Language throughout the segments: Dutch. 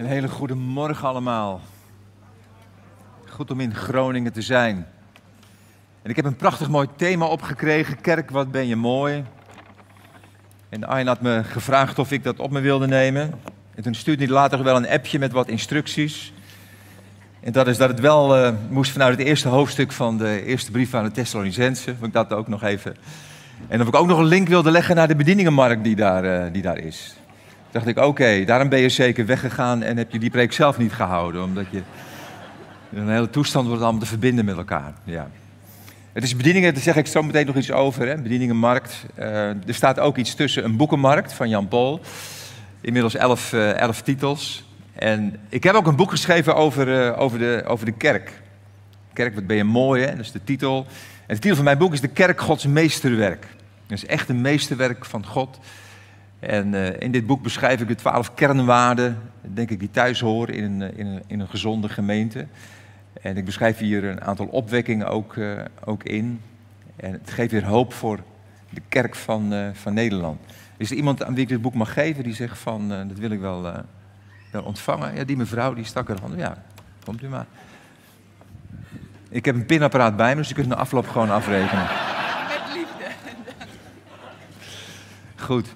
Een hele goede morgen allemaal. Goed om in Groningen te zijn. En ik heb een prachtig mooi thema opgekregen. Kerk, wat ben je mooi. En Arjen had me gevraagd of ik dat op me wilde nemen. En toen stuurde hij later wel een appje met wat instructies. En dat is dat het wel uh, moest vanuit het eerste hoofdstuk van de eerste brief aan de Thessalonicense. Ik dat ook nog even. En of ik ook nog een link wilde leggen naar de bedieningenmarkt die daar, uh, die daar is dacht ik, oké, daarom ben je zeker weggegaan en heb je die preek zelf niet gehouden. Omdat je een hele toestand wordt allemaal te verbinden met elkaar. Ja. Het is bedieningen, daar zeg ik zo meteen nog iets over. Hè? Bedieningenmarkt. Uh, er staat ook iets tussen een boekenmarkt van Jan Paul. Inmiddels elf, uh, elf titels. En ik heb ook een boek geschreven over, uh, over, de, over de kerk. Kerk, wat ben je mooi, hè? Dat is de titel. En de titel van mijn boek is De Kerk Gods Meesterwerk. Dat is echt een meesterwerk van God. En uh, in dit boek beschrijf ik de twaalf kernwaarden, denk ik, die thuis horen in een, in, een, in een gezonde gemeente. En ik beschrijf hier een aantal opwekkingen ook, uh, ook in. En het geeft weer hoop voor de kerk van, uh, van Nederland. Is er iemand aan wie ik dit boek mag geven die zegt van, dat wil ik wel, wel ontvangen? Ja, die mevrouw die stak er hand. Ja, komt u maar. Ik heb een pinapparaat bij me, dus je kunt de afloop gewoon afrekenen. Met liefde. Goed.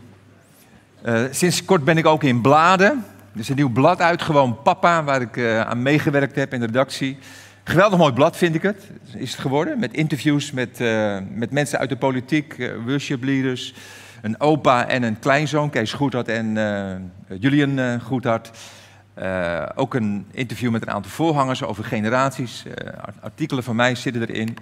Uh, sinds kort ben ik ook in Bladen. Er is een nieuw blad uit, gewoon Papa, waar ik uh, aan meegewerkt heb in de redactie. Geweldig mooi blad vind ik het, is het geworden. Met interviews met, uh, met mensen uit de politiek, worship leaders. Een opa en een kleinzoon, Kees Goedhart en Julian Goedhart. ook een interview met een aantal voorhangers over generaties. artikelen van mij zitten erin.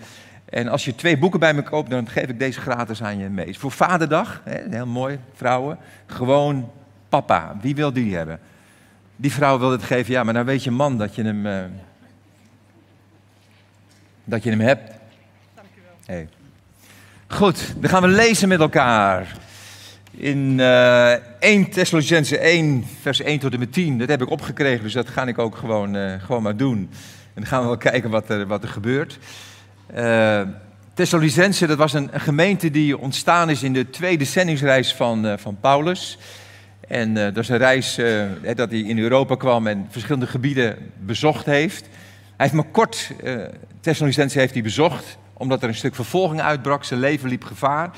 En als je twee boeken bij me koopt, dan geef ik deze gratis aan je mee. Voor Vaderdag, hè, heel mooi, vrouwen. Gewoon papa. Wie wil die hebben? Die vrouw wil het geven, ja, maar dan weet je man dat je hem, uh, dat je hem hebt. Dankjewel. Hey. Goed, dan gaan we lezen met elkaar. In uh, 1 Thessalonicense 1, vers 1 tot en met 10. Dat heb ik opgekregen, dus dat ga ik ook gewoon, uh, gewoon maar doen. En dan gaan we wel kijken wat er, wat er gebeurt. Uh, Thessalonicense, dat was een, een, gemeente die ontstaan is in de tweede zendingsreis van, uh, van Paulus. En uh, dat is een reis dat hij in Europa kwam en verschillende gebieden bezocht heeft. Hij heeft maar kort, Thessalonicense heeft hij bezocht, omdat er een stuk vervolging uitbrak. Zijn leven liep gevaar.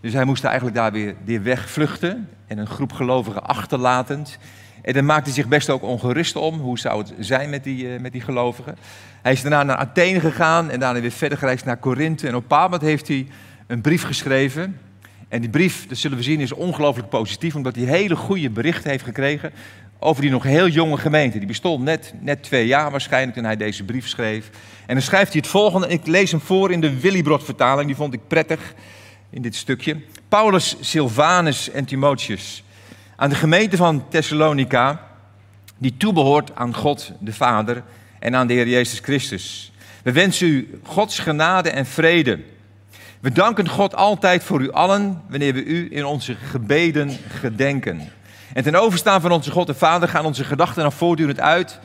Dus hij moest eigenlijk daar weer, weer wegvluchten en een groep gelovigen achterlatend. En daar maakte hij zich best ook ongerust om. Hoe zou het zijn met die, uh, met die gelovigen? Hij is daarna naar Athene gegaan en daarna weer verder gereisd naar Korinthe. En op een heeft hij een brief geschreven. En die brief, dat zullen we zien, is ongelooflijk positief, omdat hij hele goede berichten heeft gekregen over die nog heel jonge gemeente. Die bestond net, net twee jaar waarschijnlijk toen hij deze brief schreef. En dan schrijft hij het volgende, en ik lees hem voor in de Willibrod-vertaling, die vond ik prettig in dit stukje. Paulus, Silvanus en Timotheus aan de gemeente van Thessalonica, die toebehoort aan God de Vader en aan de Heer Jezus Christus. We wensen u Gods genade en vrede. We danken God altijd voor u allen wanneer we u in onze gebeden gedenken. En ten overstaan van onze God de Vader gaan onze gedachten dan voortdurend uit.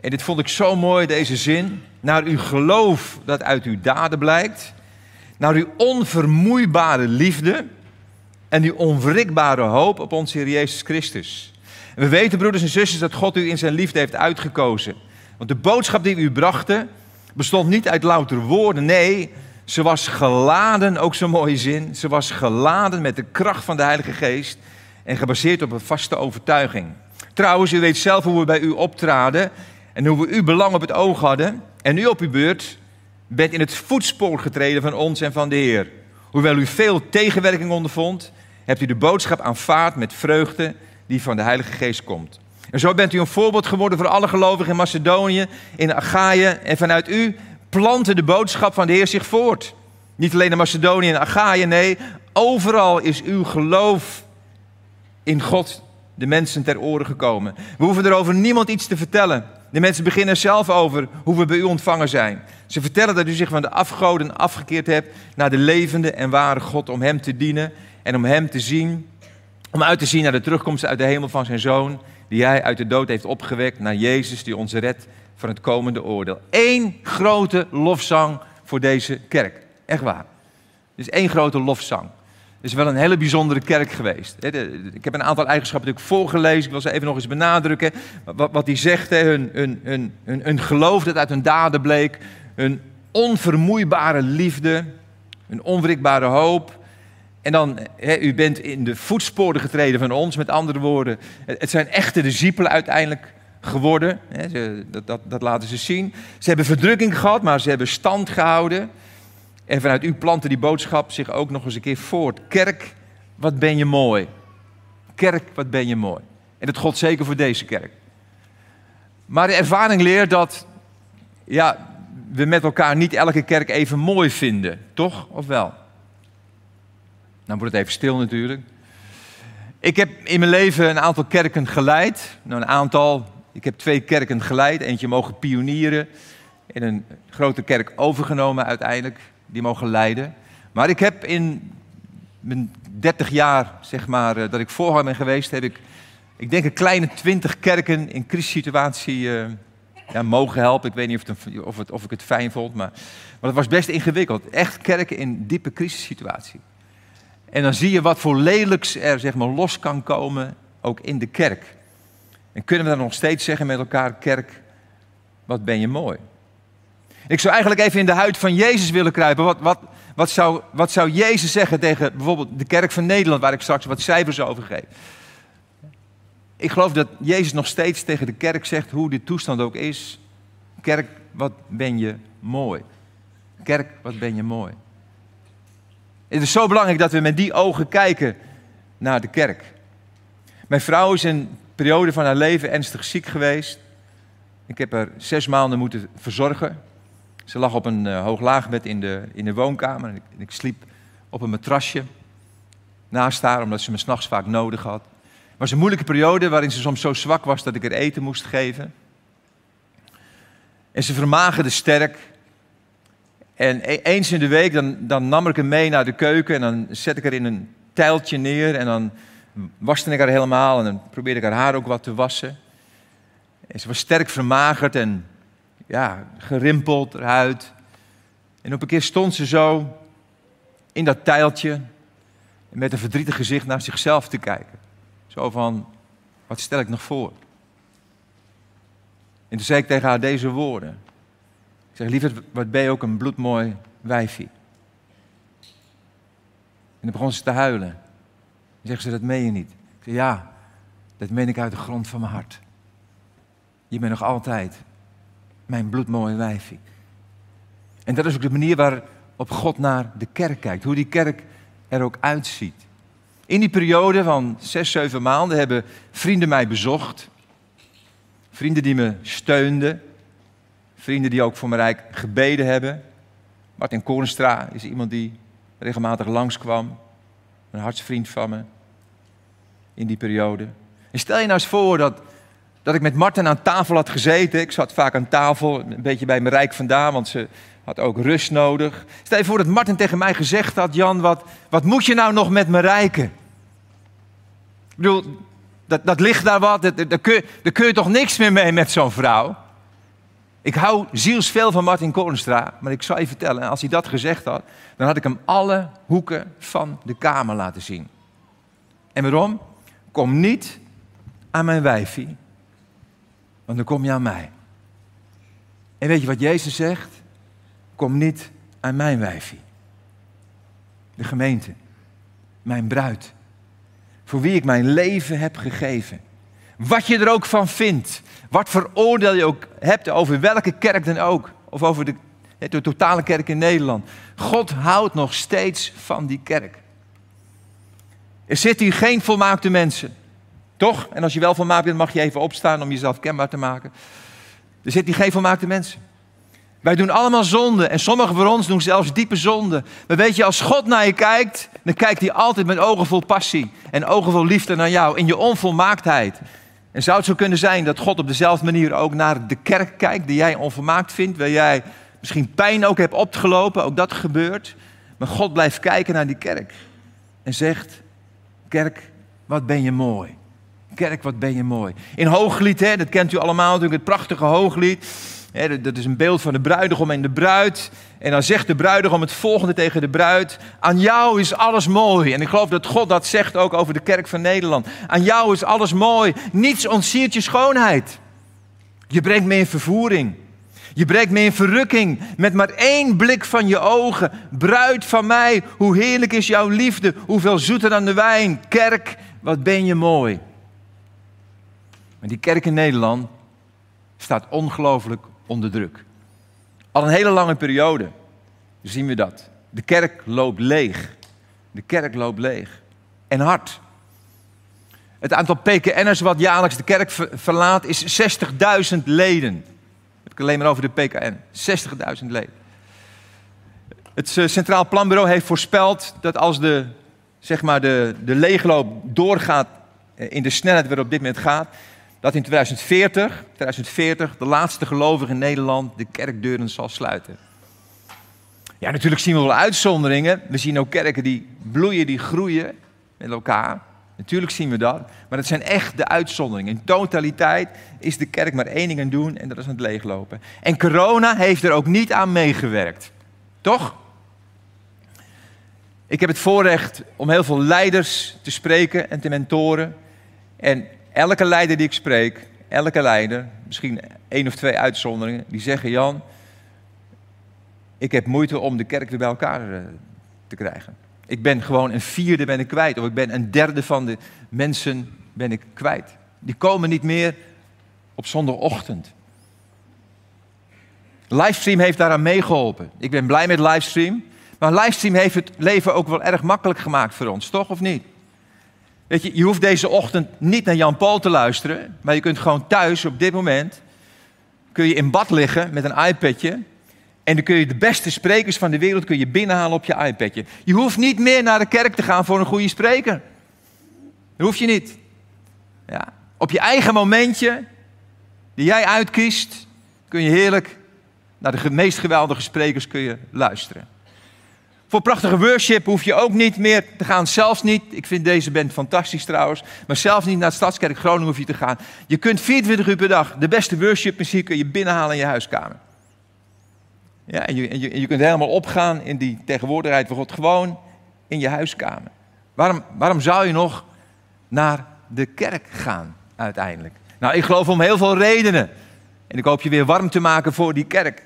En dit vond ik zo mooi, deze zin. Naar uw geloof dat uit uw daden blijkt. Naar uw onvermoeibare liefde en die onwrikbare hoop op onze Heer Jezus Christus. We weten, broeders en zusters, dat God u in zijn liefde heeft uitgekozen. Want de boodschap die u brachten bestond niet uit louter woorden. Nee, ze was geladen, ook zo'n mooie zin. Ze was geladen met de kracht van de Heilige Geest en gebaseerd op een vaste overtuiging. Trouwens, u weet zelf hoe we bij u optraden en hoe we uw belang op het oog hadden. En u op uw beurt bent in het voetspoor getreden van ons en van de Heer. Hoewel u veel tegenwerking ondervond, hebt u de boodschap aanvaard met vreugde die van de Heilige Geest komt. En zo bent u een voorbeeld geworden voor alle gelovigen in Macedonië, in Achaïe. En vanuit u plantte de boodschap van de Heer zich voort. Niet alleen in Macedonië en Achaïe, nee, overal is uw geloof in God de mensen ter oren gekomen. We hoeven erover niemand iets te vertellen. De mensen beginnen zelf over hoe we bij u ontvangen zijn. Ze vertellen dat u zich van de afgoden afgekeerd hebt naar de levende en ware God om Hem te dienen en om Hem te zien. Om uit te zien naar de terugkomst uit de hemel van zijn Zoon, die Hij uit de dood heeft opgewekt, naar Jezus die ons redt van het komende oordeel. Eén grote lofzang voor deze kerk. Echt waar. Dus één grote lofzang. is wel een hele bijzondere kerk geweest. Ik heb een aantal eigenschappen natuurlijk voorgelezen. Ik wil ze even nog eens benadrukken. Wat, wat hij zegt, hun, hun, hun, hun geloof dat uit hun daden bleek. Hun onvermoeibare liefde. Hun onwrikbare hoop. En dan, u bent in de voetsporen getreden van ons. Met andere woorden, het zijn echte discipelen uiteindelijk geworden. Dat, dat, dat laten ze zien. Ze hebben verdrukking gehad, maar ze hebben stand gehouden. En vanuit u planten die boodschap zich ook nog eens een keer voort. Kerk, wat ben je mooi. Kerk, wat ben je mooi. En dat God zeker voor deze kerk. Maar de ervaring leert dat ja, we met elkaar niet elke kerk even mooi vinden. Toch? Of wel? Nou wordt het even stil natuurlijk. Ik heb in mijn leven een aantal kerken geleid. Nou, een aantal. Ik heb twee kerken geleid. Eentje mogen pionieren. En een grote kerk overgenomen uiteindelijk. Die mogen leiden. Maar ik heb in mijn 30 jaar, zeg maar, eh, dat ik voorganger ben geweest, heb ik, ik denk een kleine 20 kerken in crisissituatie eh, ja, mogen helpen. Ik weet niet of, het of, of ik het fijn vond, maar, maar het was best ingewikkeld. Echt kerken in diepe crisissituatie. En dan zie je wat voor lelijks er zeg maar, los kan komen, ook in de kerk. En kunnen we dan nog steeds zeggen met elkaar, kerk, wat ben je mooi. Ik zou eigenlijk even in de huid van Jezus willen kruipen. Wat, wat, wat, zou, wat zou Jezus zeggen tegen bijvoorbeeld de kerk van Nederland, waar ik straks wat cijfers over geef? Ik geloof dat Jezus nog steeds tegen de kerk zegt, hoe de toestand ook is. Kerk, wat ben je mooi. Kerk, wat ben je mooi. Het is zo belangrijk dat we met die ogen kijken naar de kerk. Mijn vrouw is een periode van haar leven ernstig ziek geweest. Ik heb haar zes maanden moeten verzorgen. Ze lag op een uh, hooglaagbed in de, in de woonkamer. En ik, sliep op een matrasje naast haar, omdat ze me s'nachts vaak nodig had. Het was een moeilijke periode waarin ze soms zo zwak was dat ik er eten moest geven. En ze vermagerde sterk. En e- eens in de week dan, dan nam ik haar mee naar de keuken en dan zette ik haar in een tijltje neer en dan waste ik haar helemaal en dan probeerde ik haar haar ook wat te wassen. En ze was sterk vermagerd en ja, gerimpeld eruit. En op een keer stond ze zo in dat tijltje met een verdrietig gezicht naar zichzelf te kijken. Zo van, wat stel ik nog voor? En toen zei ik tegen haar deze woorden. Ik zeg, lieverd, wat ben je ook een bloedmooi wijfie. En dan begon ze te huilen. En zegt ze, dat meen je niet. Ik zeg, ja, dat meen ik uit de grond van mijn hart. Je bent nog altijd mijn bloedmooie wijfie. En dat is ook de manier waarop God naar de kerk kijkt. Hoe die kerk er ook uitziet. In die periode van zes, zeven maanden hebben vrienden mij bezocht. Vrienden die me steunden. Vrienden die ook voor mijn rijk gebeden hebben. Martin Korenstra is iemand die regelmatig langskwam. Een hartsvriend van me. In die periode. En stel je nou eens voor dat, dat ik met Martin aan tafel had gezeten. Ik zat vaak aan tafel, een beetje bij mijn rijk vandaan, want ze had ook rust nodig. Stel je voor dat Martin tegen mij gezegd had: Jan, wat, wat moet je nou nog met me rijken? Ik bedoel, dat, dat ligt daar wat, daar, kun daar kun je toch niks meer mee met zo'n vrouw? Ik hou zielsveel van Martin Kornstra, maar ik zal je vertellen, als hij dat gezegd had, dan had ik hem alle hoeken van de kamer laten zien. En waarom? Kom niet aan mijn wijfie, want dan kom je aan mij. En weet je wat Jezus zegt? Kom niet aan mijn wijfie. De gemeente, mijn bruid, voor wie ik mijn leven heb gegeven. Wat je er ook van vindt, wat voor oordeel je ook hebt over welke kerk dan ook, of over de, de totale kerk in Nederland. God houdt nog steeds van die kerk. Er zitten hier geen volmaakte mensen. Toch? En als je wel volmaakt bent, mag je even opstaan om jezelf kenbaar te maken. Er zitten hier geen volmaakte mensen. Wij doen allemaal zonde en sommigen van ons doen zelfs diepe zonde. Maar weet je, als God naar je kijkt, dan kijkt hij altijd met ogen vol passie en ogen vol liefde naar jou in je onvolmaaktheid. En zou het zo kunnen zijn dat God op dezelfde manier ook naar de kerk kijkt die jij onvolmaakt vindt, waar jij misschien pijn ook hebt opgelopen, ook dat gebeurt. Maar God blijft kijken naar die kerk en zegt, kerk, wat ben je mooi. Kerk, wat ben je mooi. In Hooglied, hè, dat kent u allemaal natuurlijk, het prachtige Hooglied. Dat is een beeld van de bruidegom en de bruid. En dan zegt de bruidegom het volgende tegen de bruid. Aan jou is alles mooi. En ik geloof dat God dat zegt ook over de kerk van Nederland. Aan jou is alles mooi. Niets ontsiert je schoonheid. Je brengt me in vervoering. Je brengt me in verrukking met maar één blik van je ogen. Bruid van mij, hoe heerlijk is jouw liefde. Hoeveel zoeter dan de wijn. Kerk, wat ben je mooi. Maar die kerk in Nederland staat ongelooflijk onder druk. Al een hele lange periode zien we dat. De kerk loopt leeg. De kerk loopt leeg. En hard. Het aantal PKN'ers wat jaarlijks de kerk verlaat is 60.000 leden. heb ik alleen maar over de PKN. 60.000 leden. Het eh, Centraal Planbureau heeft voorspeld dat als de, zeg maar de, de leegloop doorgaat eh, in de snelheid waarop dit moment gaat, dat in 2040, 2040 de laatste gelovige in Nederland de kerkdeuren zal sluiten. Ja, natuurlijk zien we wel uitzonderingen. We zien ook kerken die bloeien, die groeien met elkaar. Natuurlijk zien we dat. Maar het zijn echt de uitzonderingen. In totaliteit is de kerk maar één ding aan doen en dat is aan het leeglopen. En corona heeft er ook niet aan meegewerkt. Toch? Ik heb het voorrecht om heel veel leiders te spreken en te mentoren. En elke leider die ik spreek, elke leider, misschien één of twee uitzonderingen, die zeggen: Jan, ik heb moeite om de kerk bij elkaar eh, te krijgen. Ik ben gewoon een vierde ben ik kwijt, of ik ben een derde van de mensen ben ik kwijt. Die komen niet meer op zondagochtend. Livestream heeft daaraan meegeholpen. Ik ben blij met livestream. Maar livestream heeft het leven ook wel erg makkelijk gemaakt voor ons, toch of niet? Je hoeft deze ochtend niet naar Jan Paul te luisteren, maar je kunt gewoon thuis op dit moment, kun je in bad liggen met een iPadje en dan kun je de beste sprekers van de wereld kun je binnenhalen op je iPadje. Je hoeft niet meer naar de kerk te gaan voor een goede spreker. Dat hoef je niet. Ja. Op je eigen momentje, die jij uitkiest, kun je heerlijk naar de meest geweldige sprekers kun je luisteren. Voor prachtige worship hoef je ook niet meer te gaan. Zelfs niet, ik vind deze band fantastisch trouwens, maar zelfs niet naar de Stadskerk Groningen hoef je te gaan. Je kunt 24 uur per dag de beste worship muziek kun je binnenhalen in je huiskamer. Ja, en je, je kunt helemaal opgaan in die tegenwoordigheid van God gewoon in je huiskamer. Waarom, waarom zou je nog naar de kerk gaan uiteindelijk? Nou, ik geloof om heel veel redenen. En ik hoop je weer warm te maken voor die kerk.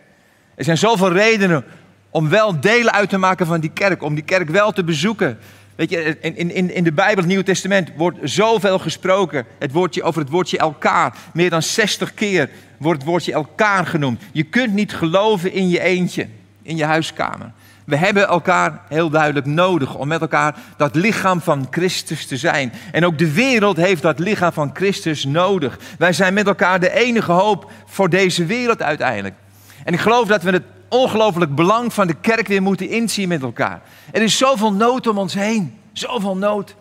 Er zijn zoveel redenen om wel delen uit te maken van die kerk, om die kerk wel te bezoeken. Weet je, in, in, in de Bijbel, het Nieuwe Testament, wordt zoveel gesproken het woordje, over het woordje elkaar. Meer dan 60 keer wordt het woordje elkaar genoemd. Je kunt niet geloven in je eentje, in je huiskamer. We hebben elkaar heel duidelijk nodig om met elkaar dat lichaam van Christus te zijn. En ook de wereld heeft dat lichaam van Christus nodig. Wij zijn met elkaar de enige hoop voor deze wereld uiteindelijk. En ik geloof dat we het ongelooflijk belang van de kerk weer moeten inzien met elkaar. Er is zoveel nood om ons heen. Zoveel nood.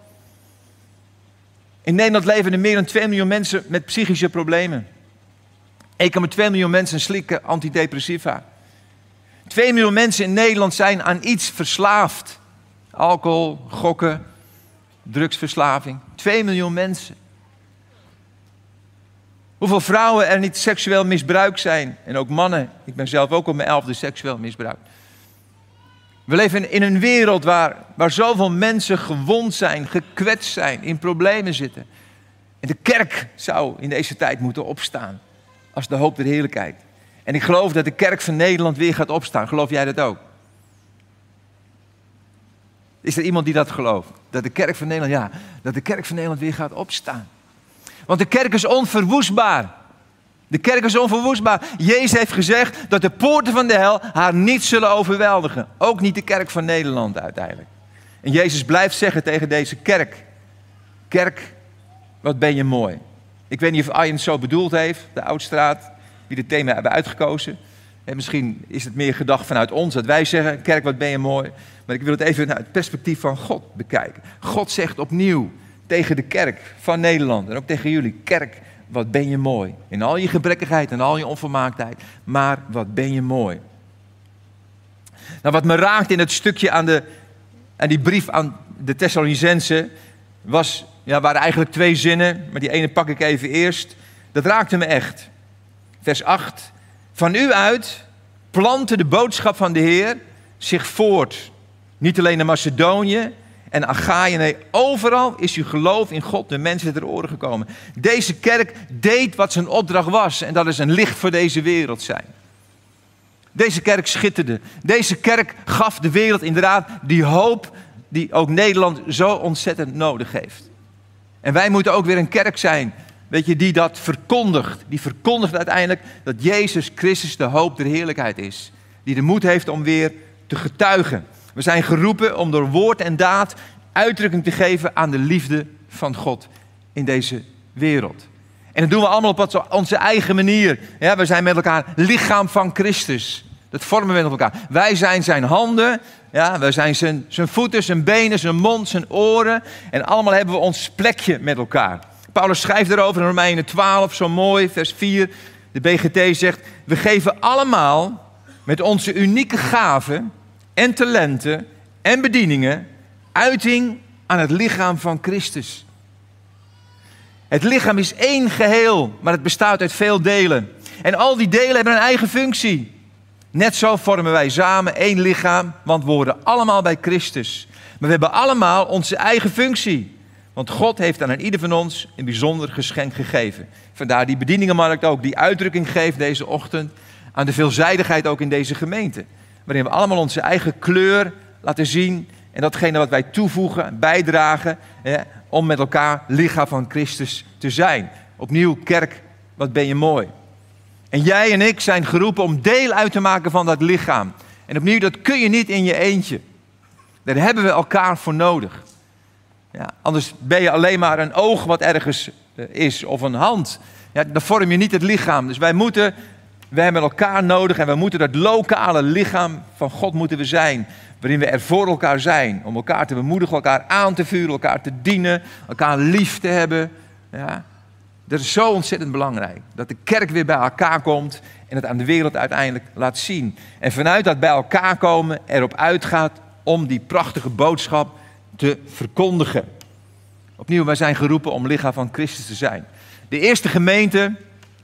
In Nederland leven er meer dan 2 miljoen mensen met psychische problemen. 1,2 miljoen mensen slikken antidepressiva. 2 miljoen mensen in Nederland zijn aan iets verslaafd. Alcohol, gokken, drugsverslaving. 2 miljoen mensen. Hoeveel vrouwen er niet seksueel misbruikt zijn. En ook mannen. Ik ben zelf ook op mijn elfde seksueel misbruikt. We leven in een wereld waar, waar zoveel mensen gewond zijn, gekwetst zijn, in problemen zitten. En de kerk zou in deze tijd moeten opstaan als de hoop der heerlijkheid. En ik geloof dat de kerk van Nederland weer gaat opstaan. Geloof jij dat ook? Is er iemand die dat gelooft? Dat de kerk van Nederland, ja, dat de kerk van Nederland weer gaat opstaan. Want de kerk is onverwoestbaar. De kerk is onverwoestbaar. Jezus heeft gezegd dat de poorten van de hel haar niet zullen overweldigen. Ook niet de kerk van Nederland uiteindelijk. En Jezus blijft zeggen tegen deze kerk: Kerk, wat ben je mooi. Ik weet niet of het zo bedoeld heeft, de Oudstraat, wie het thema hebben uitgekozen. En misschien is het meer gedacht vanuit ons, dat wij zeggen: Kerk, wat ben je mooi. Maar ik wil het even naar het perspectief van God bekijken. God zegt opnieuw: tegen de kerk van Nederland en ook tegen jullie. Kerk, wat ben je mooi. In al je gebrekkigheid en al je onvermaaktheid. Maar wat ben je mooi. Nou, wat me raakt in het stukje aan, de, aan die brief aan de Thessalonicense was, ja, waren eigenlijk twee zinnen, maar die ene pak ik even eerst. Dat raakte me echt. Vers 8. Van u uit plantte de boodschap van de Heer zich voort. Niet alleen in Macedonië en Achaïe, nee, overal is uw geloof in God de mensen ter oren gekomen. Deze kerk deed wat zijn opdracht was en dat is een licht voor deze wereld zijn. Deze kerk schitterde. Deze kerk gaf de wereld inderdaad die hoop die ook Nederland zo ontzettend nodig heeft. En wij moeten ook weer een kerk zijn, weet je, die dat verkondigt. Die verkondigt uiteindelijk dat Jezus Christus de hoop der heerlijkheid is. Die de moed heeft om weer te getuigen. We zijn geroepen om door woord en daad uitdrukking te geven aan de liefde van God in deze wereld. En dat doen we allemaal op onze eigen manier. Ja, we zijn met elkaar lichaam van Christus. Dat vormen we met elkaar. Wij zijn zijn handen, ja, wij zijn zijn, zijn voeten, zijn benen, zijn mond, zijn oren. En allemaal hebben we ons plekje met elkaar. Paulus schrijft erover in Romeinen 12, zo mooi, vers 4. De BGT zegt, we geven allemaal met onze unieke gaven en talenten en bedieningen uiting aan het lichaam van Christus. Het lichaam is één geheel, maar het bestaat uit veel delen. En al die delen hebben een eigen functie. Net zo vormen wij samen één lichaam, want we horen allemaal bij Christus. Maar we hebben allemaal onze eigen functie. Want God heeft aan ieder van ons een bijzonder geschenk gegeven. Vandaar die bedieningenmarkt ook, die uitdrukking geeft deze ochtend aan de veelzijdigheid ook in deze gemeente. Waarin we allemaal onze eigen kleur laten zien en datgene wat wij toevoegen, bijdragen, om met elkaar lichaam van Christus te zijn. Opnieuw, kerk, wat ben je mooi. En jij en ik zijn geroepen om deel uit te maken van dat lichaam. En opnieuw, dat kun je niet in je eentje. Daar hebben we elkaar voor nodig. Ja, anders ben je alleen maar een oog wat ergens eh, is of een hand. Ja, dan vorm je niet het lichaam. Dus wij moeten, we hebben elkaar nodig en we moeten dat lokale lichaam van God moeten we zijn. Waarin we er voor elkaar zijn. Om elkaar te bemoedigen, elkaar aan te vuren, elkaar te dienen, elkaar lief te hebben. Ja. Dat is zo ontzettend belangrijk. Dat de kerk weer bij elkaar komt en het aan de wereld uiteindelijk laat zien. En vanuit dat bij elkaar komen erop uitgaat om die prachtige boodschap te verkondigen. Opnieuw, wij zijn geroepen om lichaam van Christus te zijn. De eerste gemeente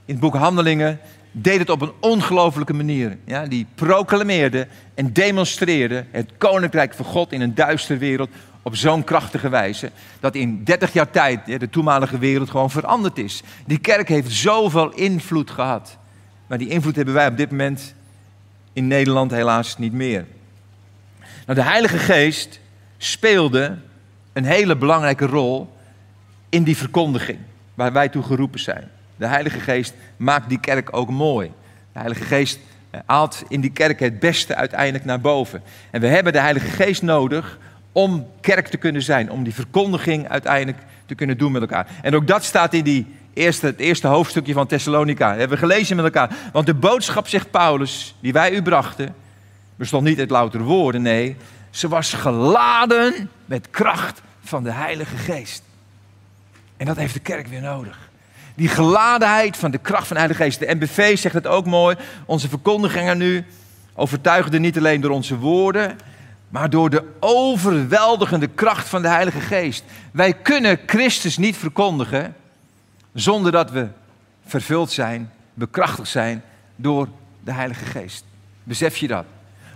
in het boek Handelingen deed het op een ongelofelijke manier. Ja, die proclameerde en demonstreerde het koninkrijk van God in een duistere wereld op zo'n krachtige wijze dat in 30 jaar tijd de toenmalige wereld gewoon veranderd is. Die kerk heeft zoveel invloed gehad. Maar die invloed hebben wij op dit moment in Nederland helaas niet meer. Nou, de Heilige Geest speelde een hele belangrijke rol in die verkondiging waar wij toe geroepen zijn. De Heilige Geest maakt die kerk ook mooi. De Heilige Geest haalt in die kerk het beste uiteindelijk naar boven. En we hebben de Heilige Geest nodig om kerk te kunnen zijn, om die verkondiging uiteindelijk te kunnen doen met elkaar. En ook dat staat in die eerste, het eerste hoofdstukje van Thessalonica. Dat hebben we gelezen met elkaar. Want de boodschap, zegt Paulus, die wij u brachten, bestond niet uit louter woorden, nee, ze was geladen met kracht van de Heilige Geest. En dat heeft de kerk weer nodig. Die geladenheid van de kracht van de Heilige Geest. De MBV zegt het ook mooi. Onze verkondigingen nu overtuigden niet alleen door onze woorden, maar door de overweldigende kracht van de Heilige Geest. Wij kunnen Christus niet verkondigen zonder dat we vervuld zijn, bekrachtigd zijn door de Heilige Geest. Besef je dat?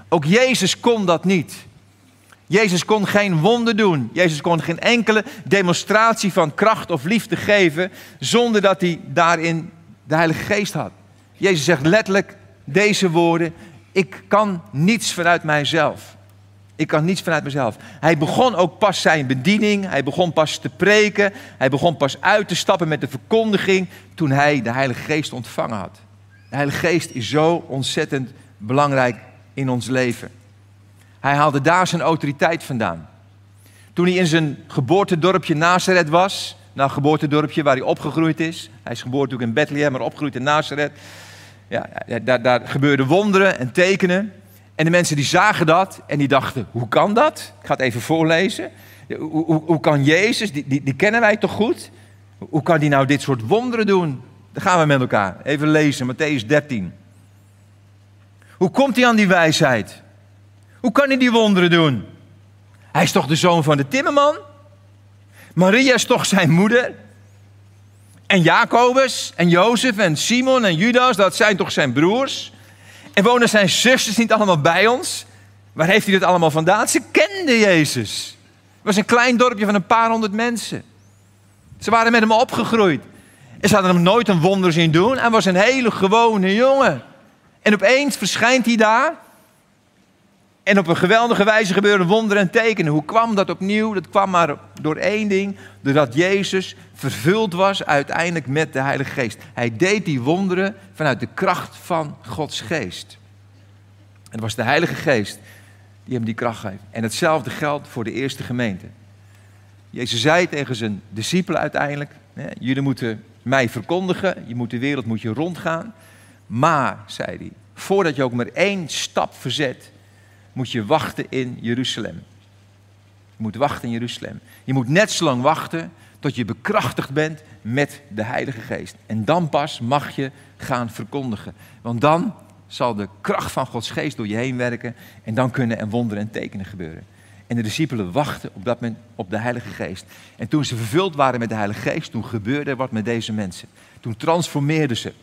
Ook Jezus kon dat niet. Jezus kon geen wonder doen. Jezus kon geen enkele demonstratie van kracht of liefde geven zonder dat hij daarin de Heilige Geest had. Jezus zegt letterlijk deze woorden: Ik kan niets vanuit mijzelf. Ik kan niets vanuit mezelf. Hij begon ook pas zijn bediening. Hij begon pas te preken. Hij begon pas uit te stappen met de verkondiging toen hij de Heilige Geest ontvangen had. De Heilige Geest is zo ontzettend belangrijk in ons leven. Hij haalde daar zijn autoriteit vandaan. Toen hij in zijn geboortedorpje Nazareth was, nou geboortedorpje waar hij opgegroeid is. Hij is geboren natuurlijk in Bethlehem, maar opgegroeid in Nazareth. Ja, daar, daar gebeurden wonderen en tekenen. En de mensen die zagen dat en die dachten, hoe kan dat? Ik ga het even voorlezen. Hoe, hoe, hoe kan Jezus, die, die, die, kennen wij toch goed? Hoe kan die nou dit soort wonderen doen? Dan gaan we met elkaar even lezen, Matthäus 13. Hoe komt hij aan die wijsheid? Hoe kan hij die wonderen doen? Hij is toch de zoon van de timmerman? Maria is toch zijn moeder? En Jacobus en Jozef en Simon en Judas, dat zijn toch zijn broers? En wonen zijn zusters niet allemaal bij ons? Waar heeft hij dit allemaal vandaan? Ze kenden Jezus. Het was een klein dorpje van een paar honderd mensen. Ze waren met hem opgegroeid. En ze hadden hem nooit een wonder zien doen. Hij was een hele gewone jongen. En opeens verschijnt hij daar. En op een geweldige wijze gebeuren wonderen en tekenen. Hoe kwam dat opnieuw? Dat kwam maar door één ding. Doordat Jezus vervuld was uiteindelijk met de Heilige Geest. Hij deed die wonderen vanuit de kracht van Gods Geest. En het was de Heilige Geest die hem die kracht geeft. En hetzelfde geldt voor de eerste gemeente. Jezus zei tegen zijn discipelen uiteindelijk: Jullie moeten mij verkondigen, je moet de wereld moet je rondgaan. Maar, zei hij, voordat je ook maar één stap verzet, moet je wachten in Jeruzalem. Je moet wachten in Jeruzalem. Je moet net zo lang wachten tot je bekrachtigd bent met de Heilige Geest. En dan pas mag je gaan verkondigen. Want dan zal de kracht van Gods Geest door je heen werken en dan kunnen er wonderen en tekenen gebeuren. En de discipelen wachten op dat moment op de Heilige Geest. En toen ze vervuld waren met de Heilige Geest, toen gebeurde er wat met deze mensen. Toen transformeerden ze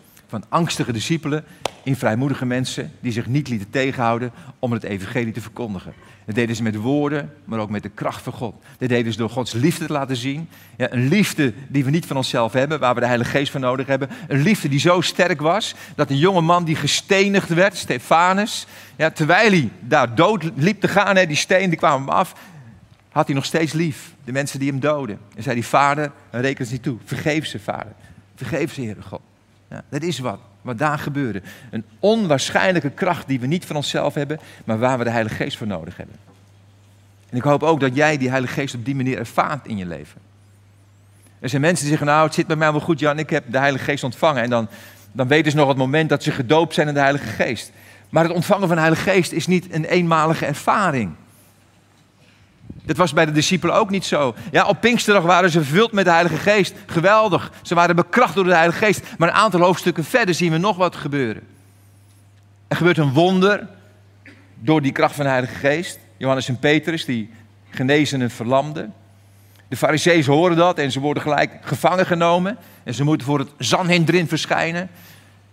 van angstige discipelen in vrijmoedige mensen die zich niet lieten tegenhouden om het evangelie te verkondigen. Dat deden ze met woorden, maar ook met de kracht van God. Dat deden ze door Gods liefde te laten zien. Ja, een liefde die we niet van onszelf hebben, waar we de Heilige Geest voor nodig hebben. Een liefde die zo sterk was dat een jonge man die gestenigd werd, Stefanus, ja, terwijl hij daar dood liep te gaan, hè, die steen die kwam hem af, had hij nog steeds lief. De mensen die hem doden. En zei die vader, reken ze niet toe. Vergeef ze, vader. Vergeef ze, Heere God. Dat is wat, wat daar gebeurde. Een onwaarschijnlijke kracht die we niet van onszelf hebben, maar waar we de Heilige Geest voor nodig hebben. En ik hoop ook dat jij die Heilige Geest op die manier ervaart in je leven. Er zijn mensen die zeggen, nou het zit bij mij wel goed Jan, ik heb de Heilige Geest ontvangen. En dan, dan weten ze nog het moment dat ze gedoopt zijn in de Heilige Geest. Maar het ontvangen van de Heilige Geest is niet een eenmalige ervaring. Dat was bij de discipelen ook niet zo. Ja, op Pinksterdag waren ze vervuld met de Heilige Geest. Geweldig. Ze waren bekracht door de Heilige Geest. Maar een aantal hoofdstukken verder zien we nog wat gebeuren. Er gebeurt een wonder door die kracht van de Heilige Geest. Johannes en Petrus, die genezen een verlamde. De fariseeën horen dat en ze worden gelijk gevangen genomen. En ze moeten voor het Sanhedrin verschijnen.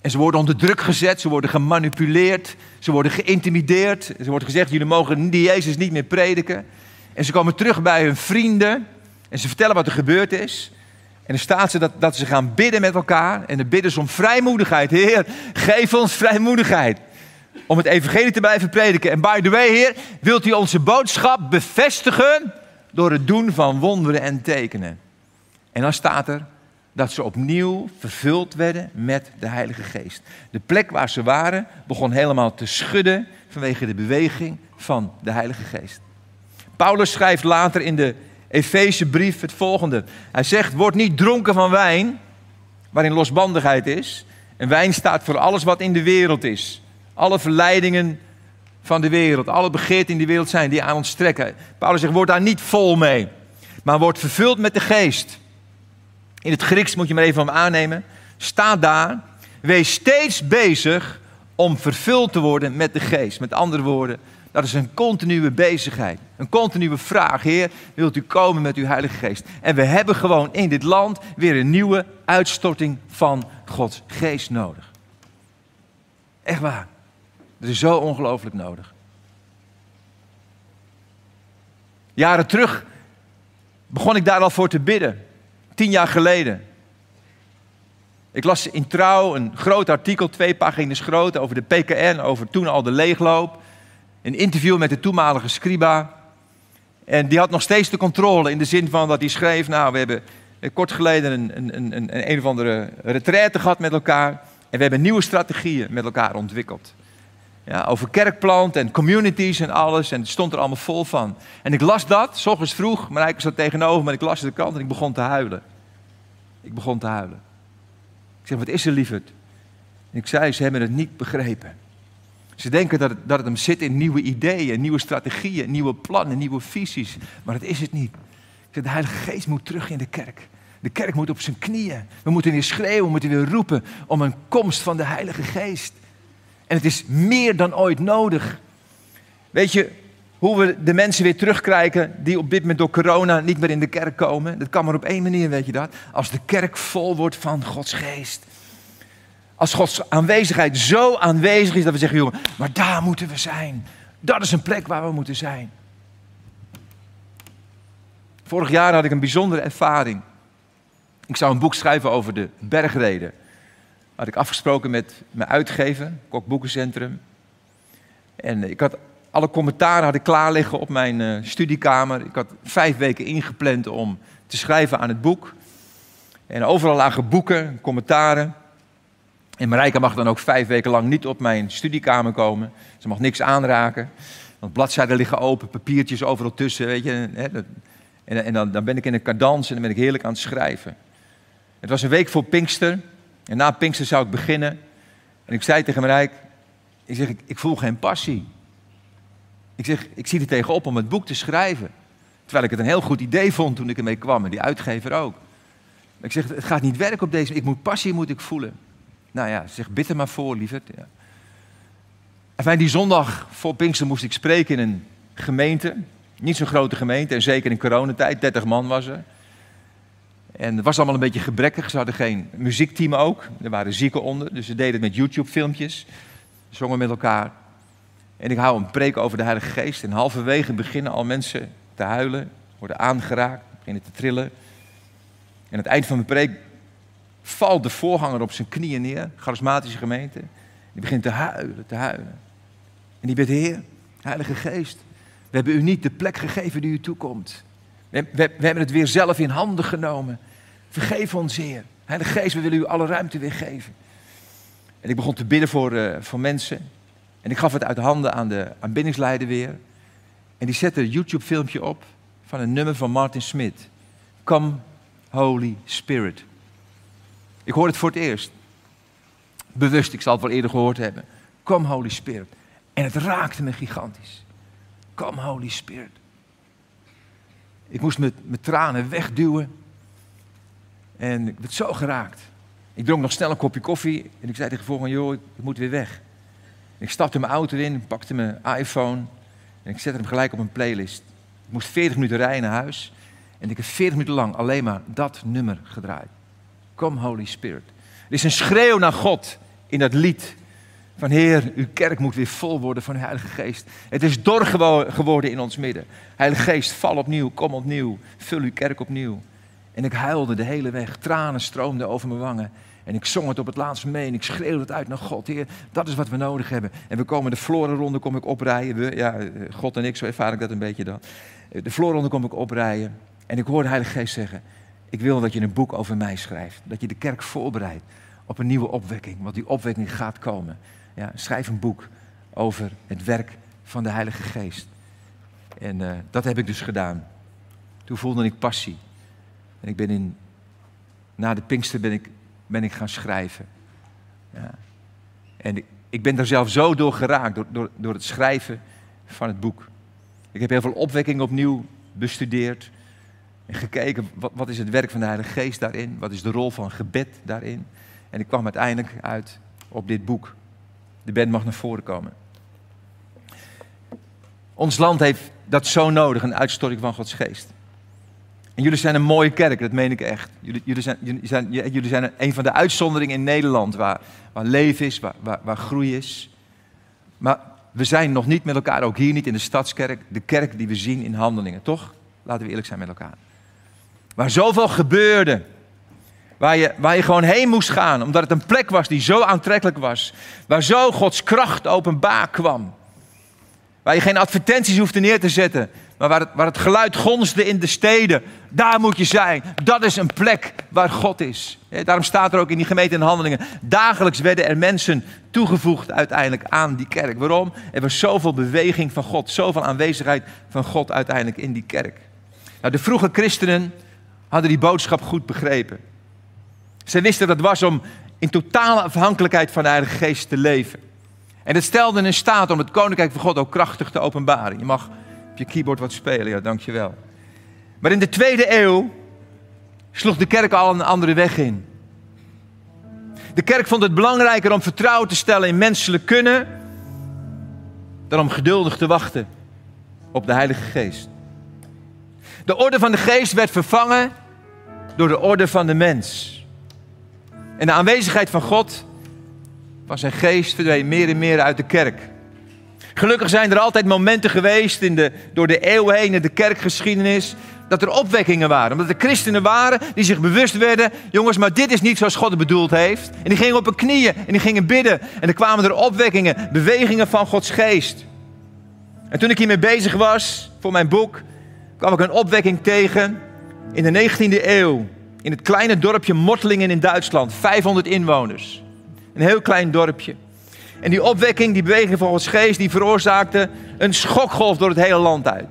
En ze worden onder druk gezet, ze worden gemanipuleerd, ze worden geïntimideerd. Ze wordt gezegd, jullie mogen die Jezus niet meer prediken. En ze komen terug bij hun vrienden en ze vertellen wat er gebeurd is. En dan staat ze dat, dat ze gaan bidden met elkaar. En dan bidden ze om vrijmoedigheid. Heer, geef ons vrijmoedigheid. Om het evangelie te blijven prediken. En by the way, Heer, wilt u onze boodschap bevestigen door het doen van wonderen en tekenen. En dan staat er dat ze opnieuw vervuld werden met de Heilige Geest. De plek waar ze waren begon helemaal te schudden vanwege de beweging van de Heilige Geest. Paulus schrijft later in de Efezebrief het volgende. Hij zegt, word niet dronken van wijn, waarin losbandigheid is. En wijn staat voor alles wat in de wereld is. Alle verleidingen van de wereld, alle begeerten in de wereld zijn die aan ons trekken. Paulus zegt, word daar niet vol mee, maar word vervuld met de geest. In het Grieks moet je maar even om aannemen. Staat daar, wees steeds bezig om vervuld te worden met de geest. Met andere woorden, dat is een continue bezigheid. Een continue vraag. Heer, wilt u komen met uw Heilige Geest? En we hebben gewoon in dit land weer een nieuwe uitstorting van Gods Geest nodig. Echt waar. Dat is zo ongelooflijk nodig. Jaren terug begon ik daar al voor te bidden. Tien jaar geleden. Ik las in Trouw een groot artikel, twee pagina's groot, over de PKN, over toen al de leegloop een interview met de toenmalige scriba. En die had nog steeds de controle in de zin van dat hij schreef, nou we hebben kort geleden een, een, een, een, een of andere retraite gehad met elkaar. En we hebben nieuwe strategieën met elkaar ontwikkeld. Ja, over kerkplant en communities en alles. En het stond er allemaal vol van. En ik las dat, s ochtends vroeg. Marijke zat tegenover maar ik las de kant en ik begon te huilen. Ik begon te huilen. Ik zeg, wat is er lieverd? Ik zei, ze hebben het niet begrepen. Ze denken dat het, dat het hem zit in nieuwe ideeën, nieuwe strategieën, nieuwe plannen, nieuwe visies. Maar dat is het niet. de Heilige Geest moet terug in de kerk. De kerk moet op zijn knieën. We moeten weer schreeuwen, we moeten weer roepen om een komst van de Heilige Geest. En het is meer dan ooit nodig. Weet je, Hoe we de mensen weer terugkrijgen die op dit moment door corona niet meer in de kerk komen. Dat kan maar op één manier, weet je dat? Als de kerk vol wordt van Gods geest. Als Gods aanwezigheid zo aanwezig is dat we zeggen, jongen, maar daar moeten we zijn. Dat is een plek waar we moeten zijn. Vorig jaar had ik een bijzondere ervaring. Ik zou een boek schrijven over de bergreden. Had ik afgesproken met mijn uitgever, Kok Boekencentrum. En ik had alle commentaren had klaar liggen op mijn uh, studiekamer. Ik had vijf weken ingepland om te schrijven aan het boek. En overal lagen boeken, commentaren. En Marijke mag dan ook vijf weken lang niet op mijn studiekamer komen. Ze mag niks aanraken. Want bladzijden liggen open, papiertjes overal tussen, weet je. En, en dan, dan, ben ik in een cadans en dan ben ik heerlijk aan het schrijven. Het was een week voor Pinkster. En na Pinkster zou ik beginnen. En ik zei tegen Marijke, ik zeg, ik, ik voel geen passie. Ik zeg, ik zie er tegenop om het boek te schrijven. Terwijl ik het een heel goed idee vond toen ik ermee kwam. En die uitgever ook. Ik zeg, het gaat niet werken op deze... Ik moet passie moet ik voelen. Nou ja, zeg, bid er maar voor, lieverd. Ja. Enfin, die zondag voor Pinkster moest ik spreken in een gemeente. Niet zo'n grote gemeente. En zeker in coronatijd. 30 man was er. En het was allemaal een beetje gebrekkig. Ze hadden geen muziekteam ook. Er waren zieken onder. Dus ze deden het met YouTube-filmpjes. Zongen met elkaar. En ik hou een preek over de Heilige Geest. En halverwege beginnen al mensen te huilen, worden aangeraakt, beginnen te trillen. En aan het eind van mijn preek valt de voorganger op zijn knieën neer, charismatische gemeente. Die begint te huilen, te huilen. En die bidt, Heer, Heilige Geest, we hebben u niet de plek gegeven die u toekomt. We, we, we hebben het weer zelf in handen genomen. Vergeef ons, Heer. Heilige Geest, we willen u alle ruimte weer geven. En ik begon te bidden voor, uh, voor mensen. En ik gaf het uit handen aan de aanbiddingsleider weer. En die zette een YouTube-filmpje op van een nummer van Martin Smith. Come, Holy Spirit. Ik hoorde het voor het eerst. Bewust, ik zal het wel eerder gehoord hebben. Come, Holy Spirit. En het raakte me gigantisch. Come, Holy Spirit. Ik moest mijn, tranen wegduwen. En ik werd zo geraakt. Ik dronk nog snel een kopje koffie. En ik zei tegen de volgende, joh, ik moet weer weg. Ik stapte mijn auto in, pakte mijn iPhone en ik zette hem gelijk op een playlist. Ik moest 40 minuten rijden naar huis en ik heb 40 minuten lang alleen maar dat nummer gedraaid. Come Holy Spirit. Er is een schreeuw naar God in dat lied. Van Heer, uw kerk moet weer vol worden van de Heilige Geest. Het is dor geworden in ons midden. Heilige Geest, val opnieuw, kom opnieuw, vul uw kerk opnieuw. En ik huilde de hele weg, tranen stroomden over mijn wangen. En ik zong het op het laatst mee en ik schreeuwde het uit naar God. Heer, dat is wat we nodig hebben. En we komen de florenronde kom ik oprijden. Ja, God en ik, zo ervaar ik dat een beetje dan. De florenronde kom ik oprijden. En ik hoor de Heilige Geest zeggen, ik wil dat je een boek over mij schrijft. Dat je de kerk voorbereidt op een nieuwe opwekking. Want die opwekking gaat komen. Ja, schrijf een boek over het werk van de Heilige Geest. En uh, dat heb ik dus gedaan. Toen voelde ik passie. En ik ben in, na de Pinkster ben ik ben ik gaan schrijven. Ja. En ik, ik ben daar zelf zo door geraakt, door, door, door het schrijven van het boek. Ik heb heel veel opwekking opnieuw bestudeerd. En gekeken, wat, wat is het werk van de Heilige Geest daarin? Wat is de rol van gebed daarin? En ik kwam uiteindelijk uit op dit boek. De band mag naar voren komen. Ons land heeft dat zo nodig, een uitstorting van Gods Geest. En jullie zijn een mooie kerk, dat meen ik echt. Jullie, jullie, zijn, zijn, jullie zijn een van de uitzonderingen in Nederland waar, waar leven is, waar, waar groei is. Maar we zijn nog niet met elkaar, ook hier niet in de stadskerk, de kerk die we zien in handelingen, toch? Laten we eerlijk zijn met elkaar. Waar zoveel gebeurde, waar je, waar je gewoon heen moest gaan, omdat het een plek was die zo aantrekkelijk was, waar zo Gods kracht openbaar kwam. Waar je geen advertenties hoefde neer te zetten, maar waar het, waar het geluid gonsde in de steden, daar moet je zijn. Dat is een plek waar God is. Daarom staat er ook in die gemeente in handelingen. Dagelijks werden er mensen toegevoegd uiteindelijk aan die kerk. Waarom? Er was zoveel beweging van God, zoveel aanwezigheid van God uiteindelijk in die kerk. Nou, de vroege christenen hadden die boodschap goed begrepen. Ze wisten dat het was om in totale afhankelijkheid van de Heilige Geest te leven. En het stelde in staat om het koninkrijk van God ook krachtig te openbaren. Je mag op je keyboard wat spelen, ja, dankjewel. Maar in de tweede eeuw sloeg de kerk al een andere weg in. De kerk vond het belangrijker om vertrouwen te stellen in menselijk kunnen dan om geduldig te wachten op de Heilige Geest. De orde van de Geest werd vervangen door de orde van de mens. En de aanwezigheid van God, van zijn geest, verdween meer en meer uit de kerk. Gelukkig zijn er altijd momenten geweest in de, door de eeuwen heen in de kerkgeschiedenis dat er opwekkingen waren. Omdat er christenen waren die zich bewust werden, jongens, maar dit is niet zoals God het bedoeld heeft. En die gingen op hun knieën en die gingen bidden. En er kwamen er opwekkingen, bewegingen van Gods geest. En toen ik hiermee bezig was voor mijn boek, kwam ik een opwekking tegen in de 19e eeuw. In het kleine dorpje Mortlingen in Duitsland, 500 inwoners. Een heel klein dorpje. En die opwekking, die beweging van Gods geest, die veroorzaakte een schokgolf door het hele land uit.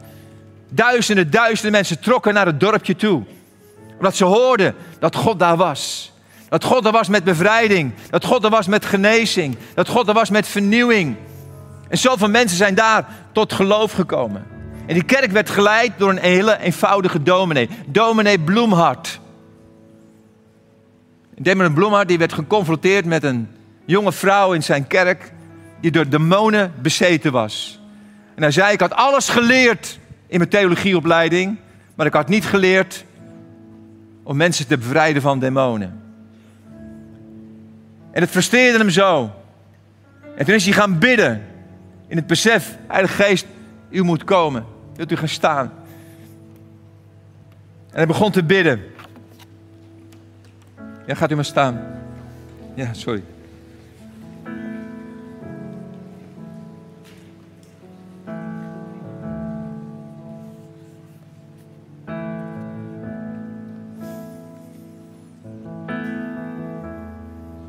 Duizenden, duizenden mensen trokken naar het dorpje toe. Omdat ze hoorden dat God daar was. Dat God er was met bevrijding. Dat God er was met genezing. Dat God er was met vernieuwing. En zoveel mensen zijn daar tot geloof gekomen. En die kerk werd geleid door een hele eenvoudige dominee. Dominee Bloemhart. Dominee Bloemhart die werd geconfronteerd met een jonge vrouw in zijn kerk... die door demonen bezeten was. En hij zei, ik had alles geleerd in mijn theologieopleiding... maar ik had niet geleerd om mensen te bevrijden van demonen. En het frustreerde hem zo. En toen is hij gaan bidden. In het besef, Heilige Geest, u moet komen. Wilt u gaan staan? En hij begon te bidden. Ja, gaat u maar staan. Ja, sorry.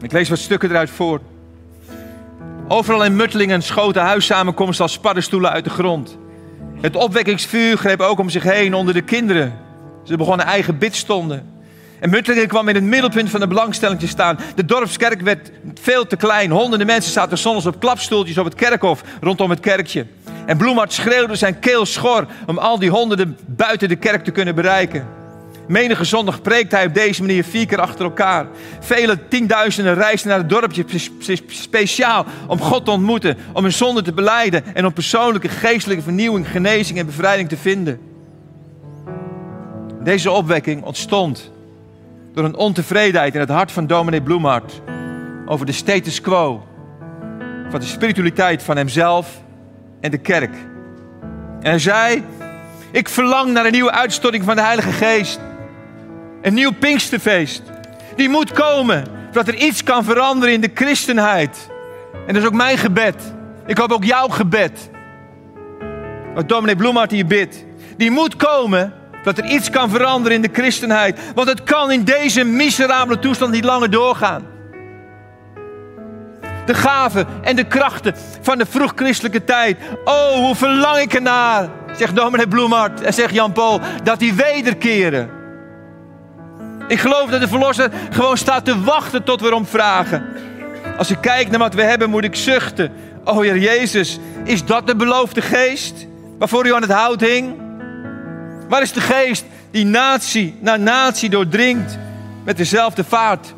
Ik lees wat stukken eruit voor. Overal in Muttelingen schoten huissamenkomsten als paddenstoelen uit de grond. Het opwekkingsvuur greep ook om zich heen onder de kinderen. Ze begonnen eigen bidstonden. En Muttelingen kwam in het middelpunt van de belangstelling te staan. De dorpskerk werd veel te klein. Honderden mensen zaten soms op klapstoeltjes op het kerkhof rondom het kerkje. En Bloemhart schreeuwde zijn keel schor om al die honderden buiten de kerk te kunnen bereiken. Menige zondag preekt hij op deze manier vier keer achter elkaar. Vele tienduizenden reisden naar het dorpje speciaal om God te ontmoeten, om hun zonde te beleiden en om persoonlijke geestelijke vernieuwing, genezing en bevrijding te vinden. Deze opwekking ontstond door een ontevredenheid in het hart van dominee Bloemhart over de status quo van de spiritualiteit van hemzelf en de kerk. En hij zei: Ik verlang naar een nieuwe uitstorting van de Heilige Geest. Een nieuw Pinksterfeest. Die moet komen. Zodat er iets kan veranderen in de christenheid. En dat is ook mijn gebed. Ik hoop ook jouw gebed. Wat dominee Bloemhart hier bidt. Die moet komen. Dat er iets kan veranderen in de christenheid. Want het kan in deze miserabele toestand niet langer doorgaan. De gaven en de krachten van de vroegchristelijke tijd. Oh, hoe verlang ik ernaar, zegt dominee Bloemhart en zegt Jan Paul, dat die wederkeren. Ik geloof dat de Verlosser gewoon staat te wachten tot we erom vragen. Als ik kijk naar wat we hebben, moet ik zuchten. Oh Heer Jezus, is dat de beloofde geest waarvoor u aan het hout hing? Waar is de geest die natie na natie doordringt met dezelfde vaart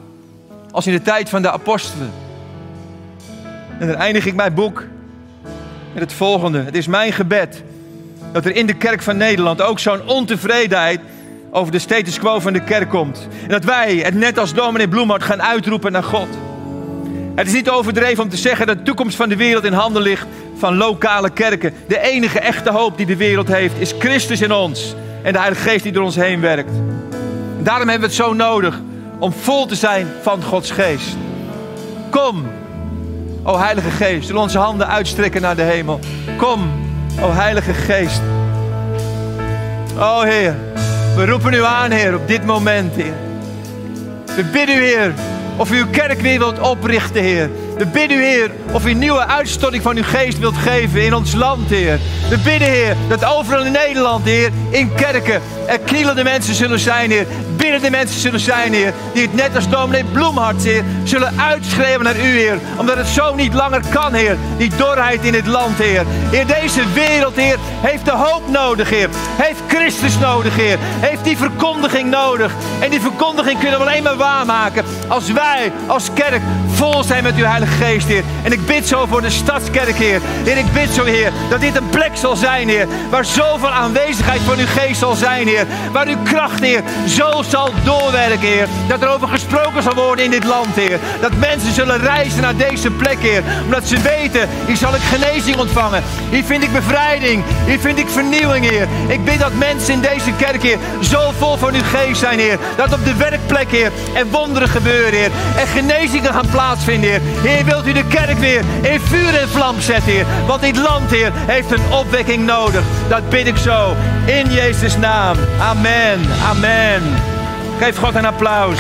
als in de tijd van de apostelen? En dan eindig ik mijn boek met het volgende. Het is mijn gebed dat er in de kerk van Nederland ook zo'n ontevredenheid over de status quo van de kerk komt. En dat wij het net als dominee Bloemhart gaan uitroepen naar God. Het is niet overdreven om te zeggen dat de toekomst van de wereld in handen ligt van lokale kerken. De enige echte hoop die de wereld heeft is Christus in ons en de Heilige Geest die door ons heen werkt. Daarom hebben we het zo nodig om vol te zijn van Gods Geest. Kom, o Heilige Geest, zullen onze handen uitstrekken naar de hemel. Kom, o Heilige Geest. O Heer. We roepen u aan, Heer, op dit moment, Heer. We bidden u, Heer, of u uw kerk weer wilt oprichten, Heer. We bidden Heer, of u nieuwe uitstorting van uw geest wilt geven in ons land, Heer. We bidden, Heer, dat overal in Nederland, Heer, in kerken, er knielende mensen zullen zijn, Heer. Biddende mensen zullen zijn, Heer. Die het net als dominee Bloemhart, Heer, zullen uitschreeuwen naar u, Heer. Omdat het zo niet langer kan, Heer. Die dorheid in het land, Heer. Heer, deze wereld, Heer, heeft de hoop nodig, Heer. Heeft Christus nodig, Heer. Heeft die verkondiging nodig. En die verkondiging kunnen we alleen maar waarmaken als wij, als kerk, vol zijn met uw Heilige Geest, Heer. En ik bid zo voor de Stadskerk, Heer. Heer, ik bid zo, Heer, dat dit een plek zal zijn, Heer. Waar zoveel aanwezigheid van uw geest zal zijn, Heer. Waar uw kracht, Heer, zo zal doorwerken, Heer. Dat er over gesproken zal worden in dit land, Heer. Dat mensen zullen reizen naar deze plek, Heer. Omdat ze weten, hier zal ik genezing ontvangen. Hier vind ik bevrijding. Hier vind ik vernieuwing, Heer. Ik bid dat mensen in deze kerk, Heer, zo vol van uw geest zijn, Heer. Dat op de werkplek, Heer, er wonderen gebeuren, Heer. En genezingen gaan plaatsvinden, Heer. Heer, wilt u de kerk weer in vuur en vlam zetten, Heer. Want dit land, Heer, heeft een opwekking nodig. Dat bid ik zo. In Jezus' naam. Amen. Amen. Geef God een applaus.